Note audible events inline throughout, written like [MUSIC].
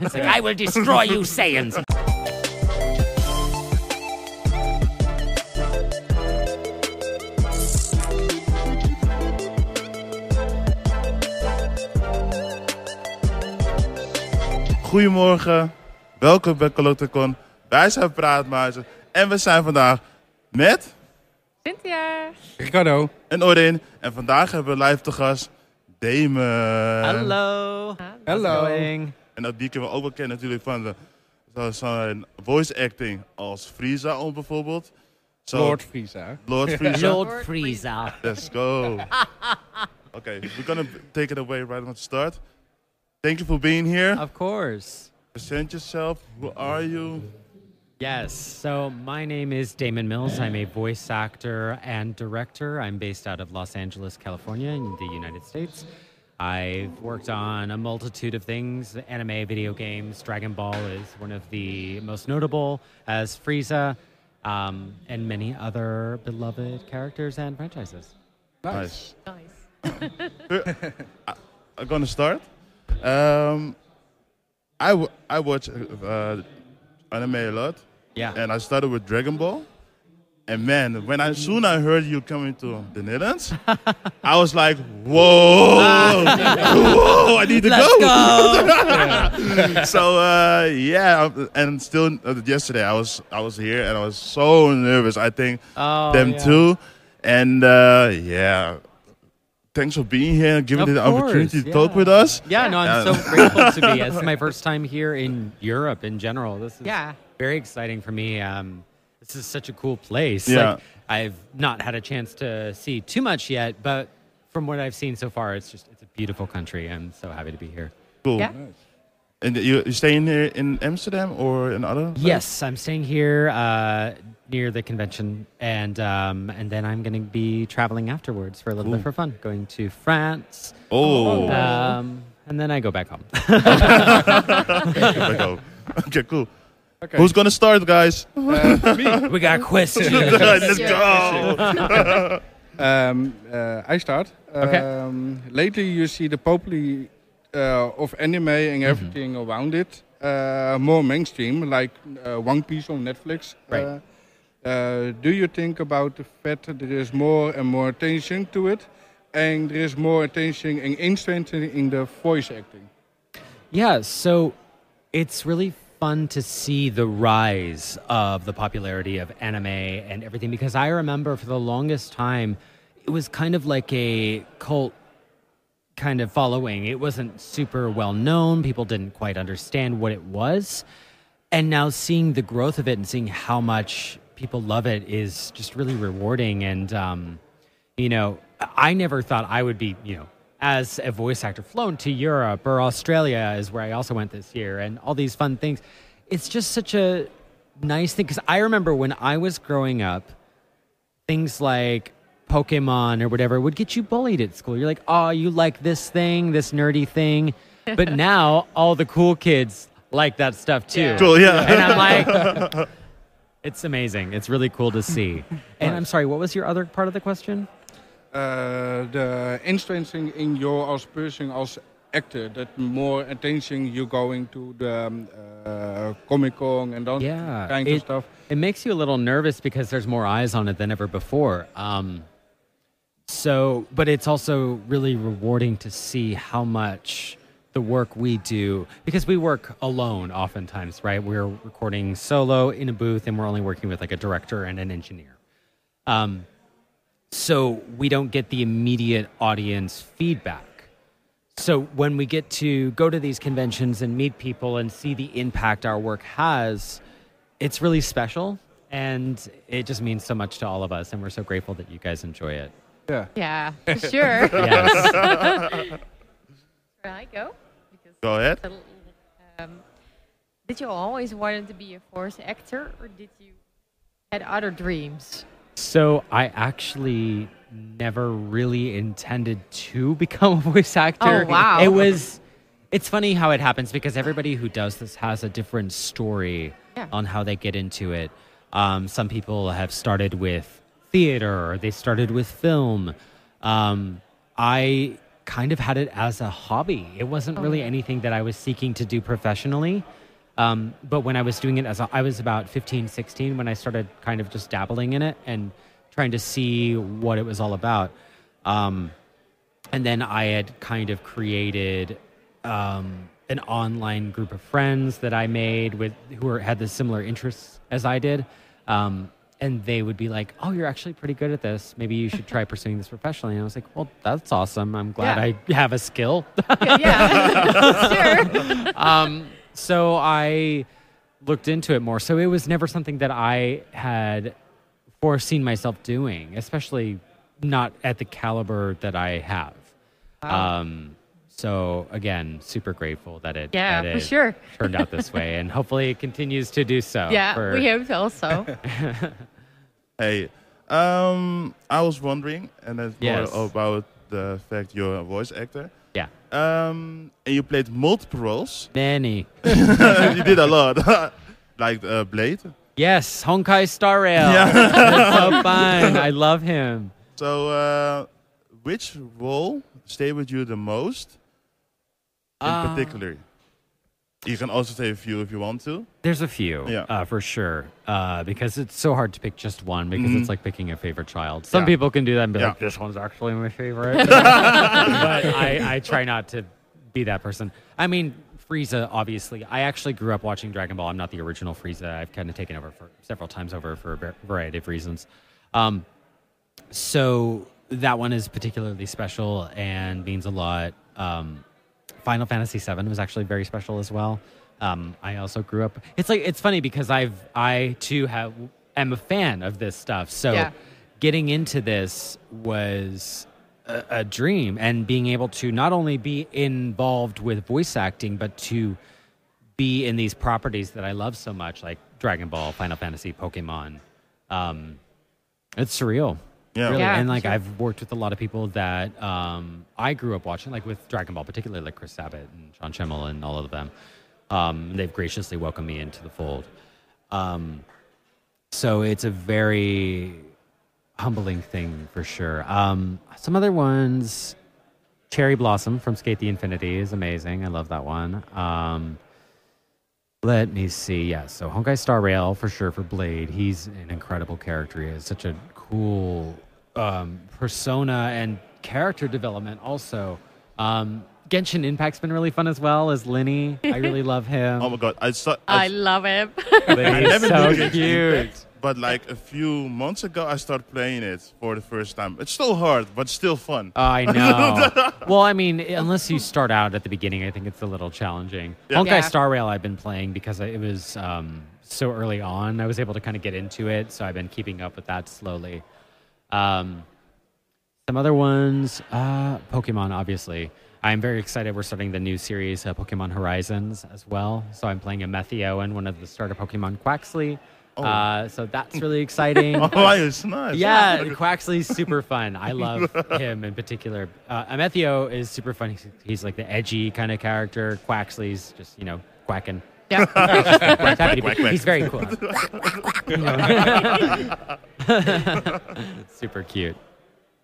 It's like, I will destroy you, Saiyans. Goedemorgen, welkom bij Colotacon. Wij zijn Praatmuizen en we zijn vandaag met Cynthia. Ricardo. en Orin. En vandaag hebben we live te gast Damon. Hello. Hallo. En dat die kunnen we ook wel kennen natuurlijk van de, zijn voice acting als Frieza om bijvoorbeeld. Zo, Lord Frieza. Lord [LAUGHS] Frieza. Lord Frieza. Let's go. okay, we're gonna take it away right on the start. Thank you for being here. Of course. Present yourself. Who are you? Yes. So my name is Damon Mills. I'm a voice actor and director. I'm based out of Los Angeles, California, in the United States. I've worked on a multitude of things anime, video games. Dragon Ball is one of the most notable, as Frieza, um, and many other beloved characters and franchises. Nice. Nice. I'm [LAUGHS] gonna start. Um, I, w- I watch uh, anime a lot, Yeah. and I started with Dragon Ball. And man, when I soon I heard you coming to the Netherlands, [LAUGHS] I was like, whoa, whoa, I need to Let's go. go. [LAUGHS] so uh, yeah, and still uh, yesterday I was I was here and I was so nervous. I think Oh, them yeah. too, and uh, yeah. Thanks for being here and giving Of the opportunity course, to talk with us. Yeah, no, I'm so grateful to be. [LAUGHS] It's my first time here in Europe in general. This is Yeah. very exciting for me. Um, this is such a cool place. Yeah. Like, I've not had a chance to see too much yet, but from what I've seen so far, it's just it's a beautiful country. I'm so happy to be here. Cool. Yeah. And you you staying here in Amsterdam or in other? place? Yes, I'm staying here uh, near the convention, and um, and then I'm going to be traveling afterwards for a little bit for fun, going to France, Oh. um, and then I go back home. There we go. Okay, cool. Who's gonna start, guys? [LAUGHS] we got questions. [LAUGHS] Let's go. [LAUGHS] Um, uh, I start. Okay. Um, lately, you see the popularity uh, of anime and everything around it uh, more mainstream, like uh, One Piece on Netflix. Right. Uh, uh, do you think about the fact that there is more and more attention to it, and there is more attention and interest in the voice acting? Yeah, so it's really fun to see the rise of the popularity of anime and everything because I remember for the longest time it was kind of like a cult kind of following. It wasn't super well known, people didn't quite understand what it was. And now seeing the growth of it and seeing how much people love it is just really rewarding and um you know, I never thought I would be, you know, as a voice actor flown to Europe or Australia is where I also went this year and all these fun things. It's just such a nice thing because I remember when I was growing up, things like Pokemon or whatever would get you bullied at school. You're like, oh, you like this thing, this nerdy thing. [LAUGHS] But now all the cool kids like that stuff too. Yeah. Cool, yeah. And I'm like, [LAUGHS] it's amazing. It's really cool to see. And I'm sorry, what was your other part of the question? Uh, the interest in, in your as person as actor that more attention you're going to the um, uh, comic con and that Yeah, kind it- of stuff It makes you a little nervous because there's more eyes on it than ever before. Um, so, but it's also really rewarding to see how much the work we do because we work alone oftentimes, right? We're recording solo in a booth and we're only working with like a director and an engineer. Um, so we don't get the immediate audience feedback. So when we get to go to these conventions and meet people and see the impact our work has, it's really special and it just means so much to all of us and we're so grateful that you guys enjoy it. yeah Yeah, for [LAUGHS] sure. Yes. Where I go? Because Go ahead. um, did you always wanted to be a voice actor, or did you had other dreams? So I actually never really intended to [LAUGHS] become a voice actor. Oh, wow. It was it's funny how it happens because everybody who does this has a different story Yeah. on how they get into it. Um, some people have started with theater, or they started with film. Um, I kind of had it as a hobby. It wasn't Oh, really anything that I was seeking to do professionally. Um, but when I was doing it as a, I was about 15, 16 when I started kind of just dabbling in it and trying to see what it was all about. Um, and then I had kind of created um, an online group of friends that I made with who were, had the similar interests as I did. Um, and they would be like, "Oh, you're actually pretty good at this. Maybe you should try [LAUGHS] pursuing this professionally." And I was like, "Well, that's awesome. I'm glad Yeah. I have a skill." yeah, [LAUGHS] [LAUGHS] sure. So I looked into it more. So it was never something that I had foreseen myself doing, especially not at the caliber that I have. Um, so again, super grateful that it Yeah, that for sure. turned out this way, and hopefully it continues to do so. [LAUGHS] yeah, for- we hope also. [LAUGHS] Hey, um, I was wondering, and that's Yes. more about the fact you're a voice actor. Um, and you played multiple roles. many. [LAUGHS] you did a lot, [LAUGHS] like uh, Blade. Yes, Honkai Star Rail. Yeah. [LAUGHS] That's so fun. I love him. So, uh, which role stayed with you the most, in Uh, particular? You can also say a few if you want to. There's a few, Yeah. uh, for sure, uh, because it's so hard to pick just one because Mhm. it's like picking a favorite child. Some Yeah. people can do that and be Yeah. like, "This one's actually my favorite," [LAUGHS] but I, I try not to be that person. I mean, Frieza, obviously, I actually grew up watching Dragon Ball. I'm not the original Frieza. I've kind of taken over for several times over for a variety of reasons. Um, so that one is particularly special and means a lot. Um, Final Fantasy VII was actually very special as well. Um, I also grew up. It's like it's funny because I've I too have am a fan of this stuff. So Yeah. getting into this was a, a dream, and being able to not only be involved with voice acting, but to be in these properties that I love so much, like Dragon Ball, Final Fantasy, Pokemon. Um, it's surreal. Yeah. Really. Yeah, and like sure. I've worked with a lot of people that um, I grew up watching, like with Dragon Ball, particularly like Chris Sabat and Sean Schemmel and all of them. Um, they've graciously welcomed me into the fold. Um, so it's a very humbling thing for sure. Um, some other ones, Cherry Blossom from SK8 the Infinity is amazing. I love that one. Um, let me see. Yeah, so Honkai Star Rail for sure for Blade. He's an incredible character. He has such a cool um, persona and character development. Also, um, Genshin Impact's been really fun as well as Lyney. I really love [LAUGHS] him. Oh my god, I saw. I I, love him. But [LAUGHS] I he's never so knew Genshin cute. Impact, but like a few months ago, I started playing it for the first time. It's still hard, but still fun. I [LAUGHS] know. well, I mean, unless you start out at the beginning, I think it's a little challenging. Yeah. Honkai Yeah. Star Rail, I've been playing because it was um, so early on. I was able to kind of get into it, so I've been keeping up with that slowly. Um, some other ones, uh, Pokemon, obviously. I'm very excited. We're starting the new series, uh, Pokemon Horizons, as well. So I'm playing Amethio and one of the starter Pokemon, Quaxly. Oh. Uh, so that's really exciting. [LAUGHS] oh, it's nice. Yeah, [LAUGHS] Quaxly's super fun. I love [LAUGHS] him in particular. Uh, Amethio is super fun. He's, he's like the edgy kind of character. Quaxly's just, you know, quacking. yeah. Quack, happy to quack, quack. He's very cool. [LAUGHS] Super cute.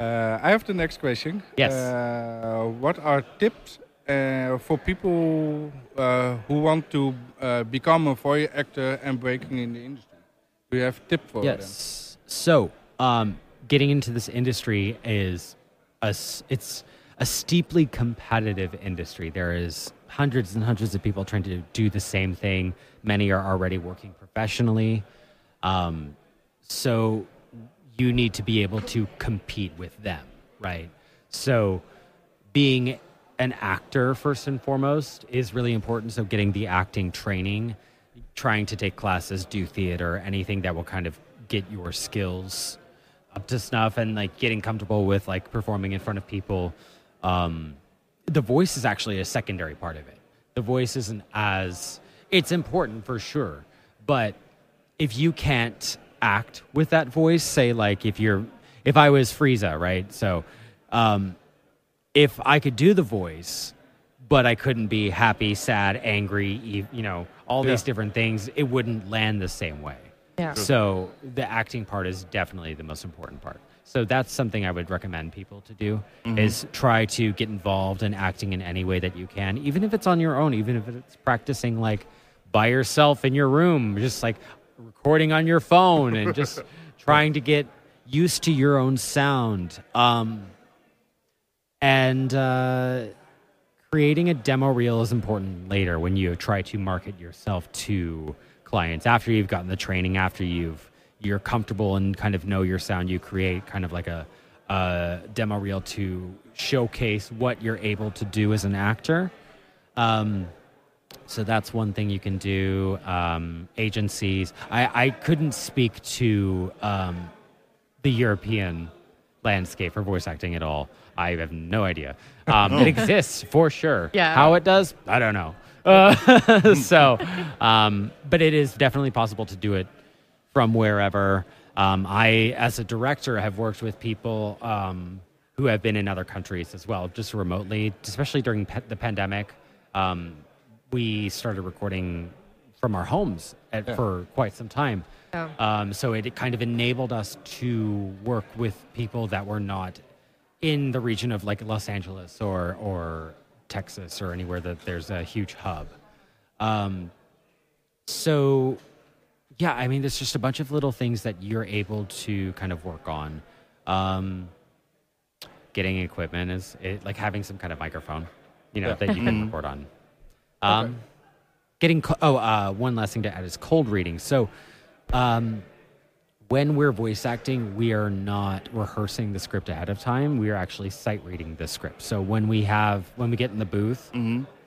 Uh, I have the next question. Yes. Uh, what are tips uh, for people uh, who want to uh, become a voice actor and breaking in the industry? Do you have tip for them? Yes. So, um, getting into this industry is a it's a steeply competitive industry. There is hundreds and hundreds of people trying to do the same thing. Many are already working professionally. Um, so you need to be able to compete with them, right? So being an actor first and foremost is really important. So getting the acting training, trying to take classes, do theater, anything that will kind of get your skills up to snuff and like getting comfortable with like performing in front of people. Um, the voice is actually a secondary part of it. The voice isn't as it's important for sure, but if you can't act with that voice, say like if you're if I was Frieza, right? So um if I could do the voice, but I couldn't be happy, sad, angry, you know, all these different things, it wouldn't land the same way. Yeah. So the acting part is definitely the most important part. So that's something I would recommend people to do is try to get involved in acting in any way that you can, even if it's on your own, even if it's practicing like by yourself in your room, just like recording on your phone and just [LAUGHS] trying to get used to your own sound. Um, and uh, creating a demo reel is important later when you try to market yourself to clients after you've gotten the training after you've you're comfortable and kind of know your sound you create kind of like a, a demo reel to showcase what you're able to do as an actor um, so that's one thing you can do um, agencies. I, I couldn't speak to um, the european landscape for voice acting at all. I have no idea. Um, [LAUGHS] it exists for sure. Yeah. how it does i don't know. Uh, [LAUGHS] [LAUGHS] so um, but it is definitely possible to do it from wherever. Um, i as a director have worked with people um, who have been in other countries as well just remotely especially during pe- the pandemic. Um, we started recording from our homes at, for quite some time Oh. um, so it, it kind of enabled us to work with people that were not in the region of like Los Angeles or or Texas or anywhere that there's a huge hub. Um, so yeah, I mean, there's just a bunch of little things that you're able to kind of work on. Um, getting equipment is it, like having some kind of microphone, you know, that you can [LAUGHS] record on. Um, Getting co- oh, uh, one last thing to add is cold reading. So, um, when we're voice acting, we are not rehearsing the script ahead of time. We are actually sight reading the script. So when we have when we get in the booth,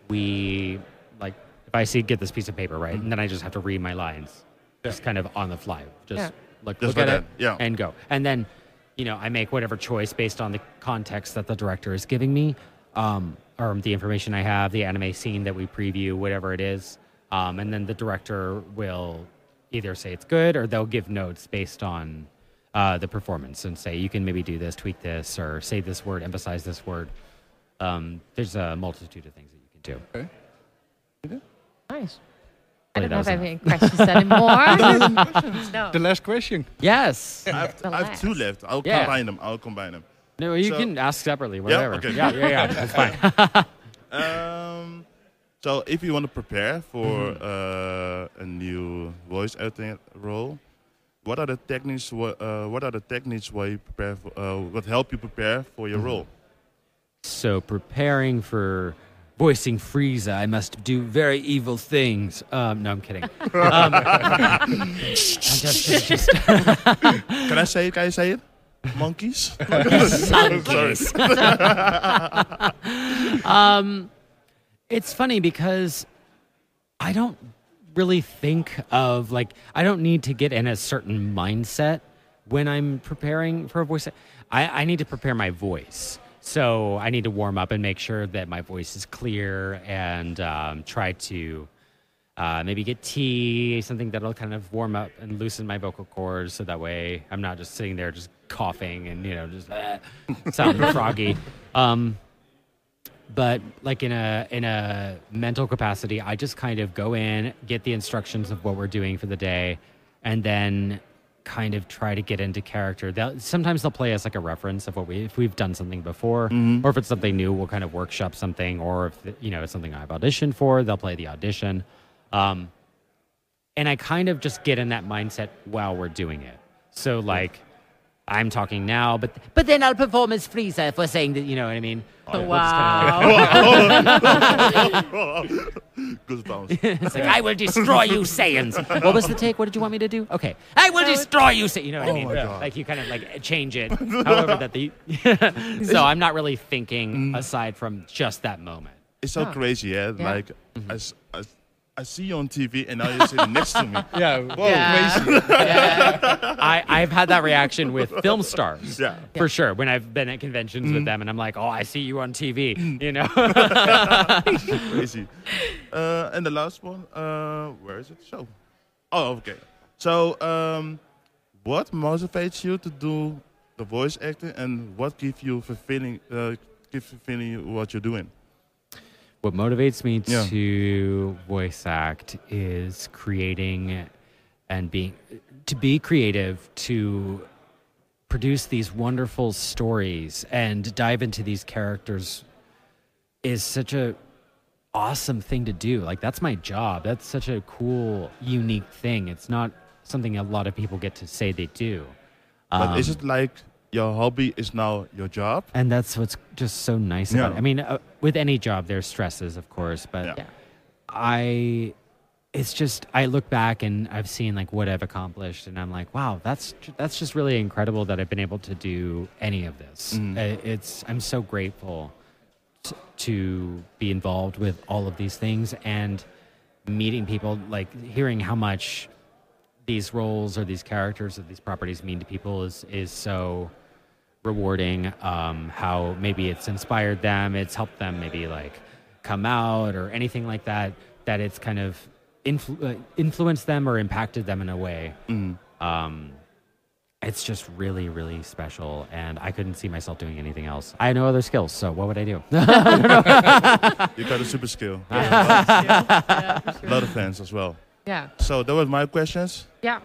we like if I see get this piece of paper right, and then I just have to read my lines, just kind of on the fly, just Yeah. like Just look at it yeah. and go, and then you know I make whatever choice based on the context that the director is giving me, um, or the information I have, the anime scene that we preview, whatever it is, um, and then the director will either say it's good or they'll give notes based on uh, the performance and say you can maybe do this, tweak this, or say this word, emphasize this word. Um, there's a multitude of things that you can do. Okay. Nice. I don't that have any questions anymore. [LAUGHS] [LAUGHS] no. The last question. Yes. I have, I have two left. I'll Yeah. combine them. I'll combine them. No, you So- can ask separately, whatever. okay. Yeah, yeah, yeah. That's fine. [LAUGHS] Um, [LAUGHS] so if you want to prepare for Mm-hmm. uh, a new voice acting role, what are the techniques? What, uh, what are the techniques why you prepare? For, uh, what help you prepare for your Mm-hmm. role? so preparing for voicing Frieza, I must do very evil things. Um, no, I'm kidding. [LAUGHS] Um, I'm just, just, just Can I say it? Can I say it? Monkeys. [LAUGHS] monkeys. [LAUGHS] um, it's funny because I don't really think of like I don't need to get in a certain mindset when I'm preparing for a voice. I, I need to prepare my voice. So I need to warm up and make sure that my voice is clear and um, try to uh, maybe get tea, something that'll kind of warm up and loosen my vocal cords, so that way I'm not just sitting there just coughing and you know just uh, sounding [LAUGHS] froggy. Um, but like in a in a mental capacity, I just kind of go in, get the instructions of what we're doing for the day, and then kind of try to get into character. They'll, sometimes they'll play us like a reference of what we if we've done something before, or if it's something new, we'll kind of workshop something, or if you know it's something I've auditioned for, they'll play the audition. Um, and I kind of just get in that mindset while we're doing it. So like I'm talking now, but but then I'll perform as Frieza if we're saying that, you know what I mean? We'll kinda Wow. [LAUGHS] Goosebumps. It's like I will destroy you, Saiyans. What was the take? What did you want me to do? Okay, I will destroy you, Saiyans. You know what I mean? Like you kind of like change it, however that the. [LAUGHS] so I'm not really thinking aside from just that moment. It's so Huh. crazy, yeah. Yeah. Like I, s- I s- I see you on TV and now you're sitting next to me. [LAUGHS] Yeah. Whoa, Yeah. crazy. [LAUGHS] I, I've had that reaction with film stars. Yeah. For sure. When I've been at conventions with them and I'm like, oh, I see you on TV, you know? [LAUGHS] crazy. Uh, and the last one, uh, where is it? So, oh, okay. So, um, what motivates you to do the voice acting, and what gives you fulfilling, uh, gives fulfilling what you're doing? What motivates me Yeah. to voice act is creating and being to be creative to produce these wonderful stories and dive into these characters is such a awesome thing to do. Like that's my job. That's such a cool, unique thing. It's not something a lot of people get to say they do. But is Um, it like your hobby is now your job? and that's what's just so nice about it. I mean, uh, with any job, there's stresses, of course, but Yeah. Yeah. I, it's just I look back and I've seen like what I've accomplished, and I'm like, wow, that's that's just really incredible that I've been able to do any of this. Uh, It's I'm so grateful t- to be involved with all of these things and meeting people, like hearing how much these roles or these characters or these properties mean to people is is so rewarding. Um, how maybe it's inspired them, it's helped them maybe like come out or anything like that. That it's kind of influ- uh, influenced them or impacted them in a way. Mm. Um, it's just really, really special, and I couldn't see myself doing anything else. I had no other skills, so what would I do? [LAUGHS] [LAUGHS] You got a super skill. [LAUGHS] yeah, A sure. lot of fans as well. Yeah. So that was my questions. Yeah.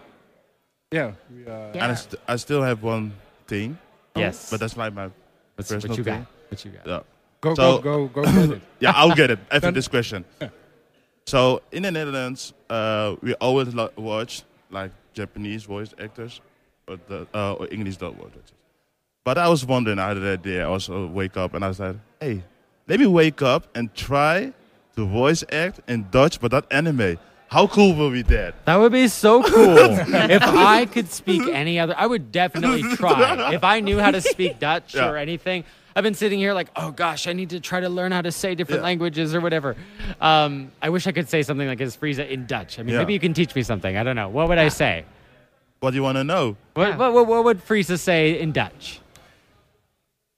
Yeah. We, uh, Yeah. And I, st- I still have one thing, yes, but that's like my What's, personal what you thing. got? What you got? Yeah. Go, So- go, go, go get it. [LAUGHS] Yeah, I'll get it after Then- this question. So in the Netherlands, uh, we always lo- watch like Japanese voice actors, or, the, uh, or English dub voice actors. But I was wondering the that day, I also wake up and I said, hey, let me wake up and try to voice act in Dutch, but not anime. How cool will be that? That would be so cool. [LAUGHS] if I could speak any other, I would definitely [LAUGHS] try. If I knew how to speak Dutch Yeah. or anything, I've been sitting here like, oh gosh, I need to try to learn how to say different Yeah. languages or whatever. Um, I wish I could say something like his Frieza in Dutch. I mean, Yeah. maybe you can teach me something. I don't know. What would I say? What do you want to know? What, Yeah. what, what, what would Frieza say in Dutch?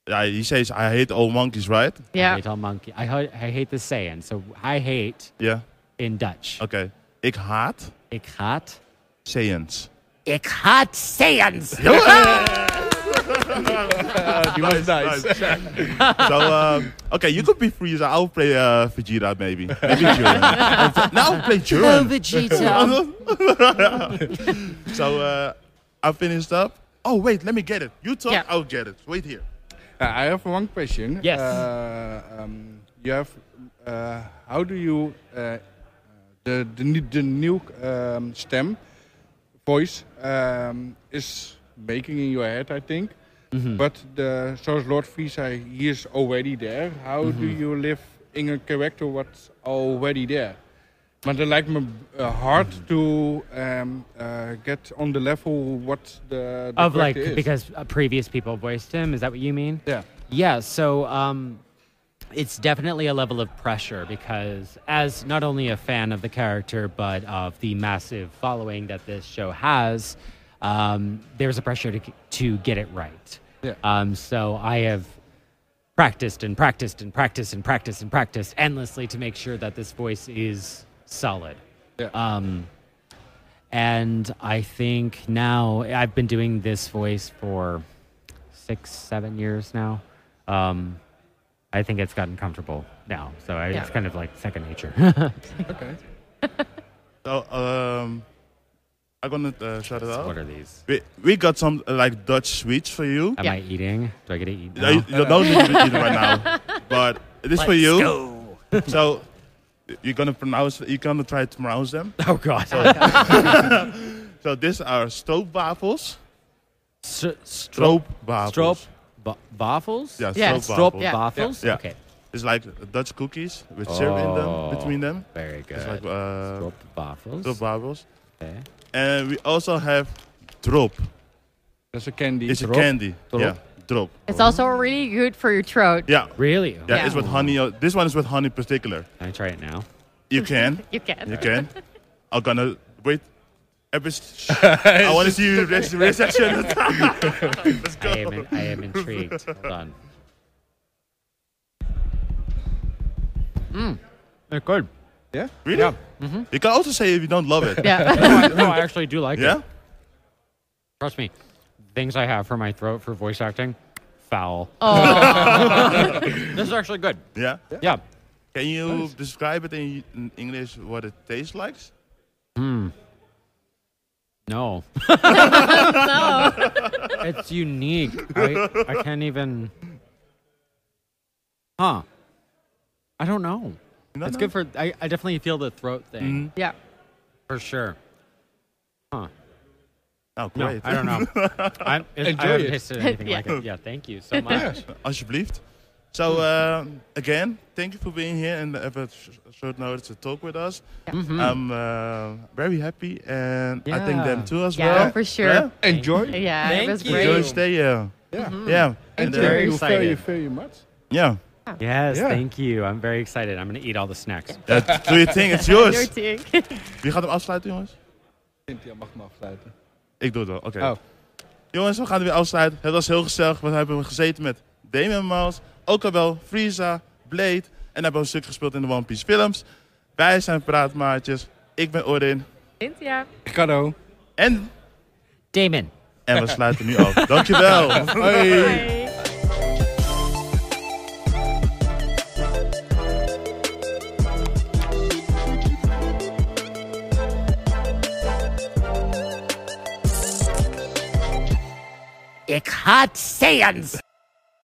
Yeah, he says, I hate all monkeys, right? Yeah. I Yeah. hate all monkey. I, ho- I hate the saying. So I hate Yeah. in Dutch. Okay. Ik haat Ik haat. Saiyans. Ik haat sayings. He [LAUGHS] was nice. so, um, okay, you could be Frieza. I'll play uh, Vegeta, maybe. Maybe Jiren. [LAUGHS] now I'll play Hello, Jiren. Vegeta. [LAUGHS] so, uh, I finished up. Oh, wait, let me get it. You talk, Yeah. I'll get it. Wait here. Uh, I have one question. Yes. Uh, um, you have. Uh, how do you the the ne- the new um, stem voice um, is making in your head, I think. Mhm. But the zoals Lord Frieza, he is already there. How do Mhm. you live in a character what's already there? Maar het lijkt me uh, hard to um, uh, get on the level what the, the of like is. because uh, previous people voiced him is that what you mean yeah. yeah so um it's definitely a level of pressure because as not only a fan of the character but of the massive following that this show has um, there's a pressure to to get it right Yeah. um, so i have practiced and practiced and practiced and practiced and practiced endlessly to make sure that this voice is solid Yeah. um, and I think now I've been doing this voice for six, seven years now. Um, I think it's gotten comfortable now, so I, Yeah. it's kind of like second nature. [LAUGHS] Okay. So, um, I'm gonna uh, shut it off. what are these? We, we got some uh, like Dutch sweets for you. Am Yeah. I eating? Do I get to eat? No, you, you don't need to eat right now, [LAUGHS] but it is for you. Go. So you're gonna pronounce. You're gonna try to pronounce them. Oh God. So [LAUGHS] these are stroopwafels. S- strop. Stroopwafels. Strop. Ba- waffles. Yeah, Yeah, Strop stroopwafels. Yeah. waffles. Yeah. Okay. It's like Dutch cookies with syrup in Oh. them between them. Very good. It's like uh, Strop waffles. stroopwafels. Okay. And we also have drop. That's a candy. It's a candy. Drop? Yeah, drop. It's also really good for your throat. Yeah, Really? yeah. Yeah. It's with honey. uh, This one is with honey particular. Can I try it now? You can. [LAUGHS] You can. You can. I'm gonna wait. Every [LAUGHS] I want to see you re- reaction. [LAUGHS] Let's go. I am, in, I am intrigued. [LAUGHS] Hold on. Mmm. They're good. yeah? Really? Yeah. Mm-hmm. You can also say if you don't love it. Yeah. no, I, no, I actually do like Yeah? it. Yeah. Trust me. Things I have for my throat for voice acting, foul. oh. this is actually good. Yeah. Yeah. Can you describe it in, in English what it tastes like? Hmm. No, [LAUGHS] no. it's unique. I, I can't even. Huh. I don't know. You don't It's know? good for. I, I definitely feel the throat thing Mhm. Yeah. for sure. Huh. Nou, No, great. I don't know. [LAUGHS] I, it, Enjoy I haven't it. tasted anything Yeah. like it. [LAUGHS] Yeah, thank you so much. Alsjeblieft. So, uh, again, thank you for being here and have a sh- short notice to talk with us. Mhm. I'm uh, very happy, and I think Yeah. them too as Yeah, well. for sure. Yeah? Enjoy. Yeah, Thank it was you. great. Enjoy stay, yeah. Yeah. Yeah. And And, uh, thank Very you very, much. yeah. Yes, Yeah. thank you. I'm very excited. I'm going to eat all the snacks. Uh, do [LAUGHS] your thing, it's Your yours. thing. Wie gaat hem afsluiten, jongens? Cynthia mag hem afsluiten. Ik doe het wel, oké. Oh. Jongens, we gaan er weer afsluiten. Het was heel gezellig. We hebben gezeten met Damian Mouse, ook al wel Frieza, Blade. En hebben we een stuk gespeeld in de One Piece films. Wij zijn Praatmaatjes. Ik ben Orin. Cynthia. Ricardo. En, Damon. en we [LAUGHS] sluiten nu af. Dankjewel. Hoi. Ik haat Saiyans.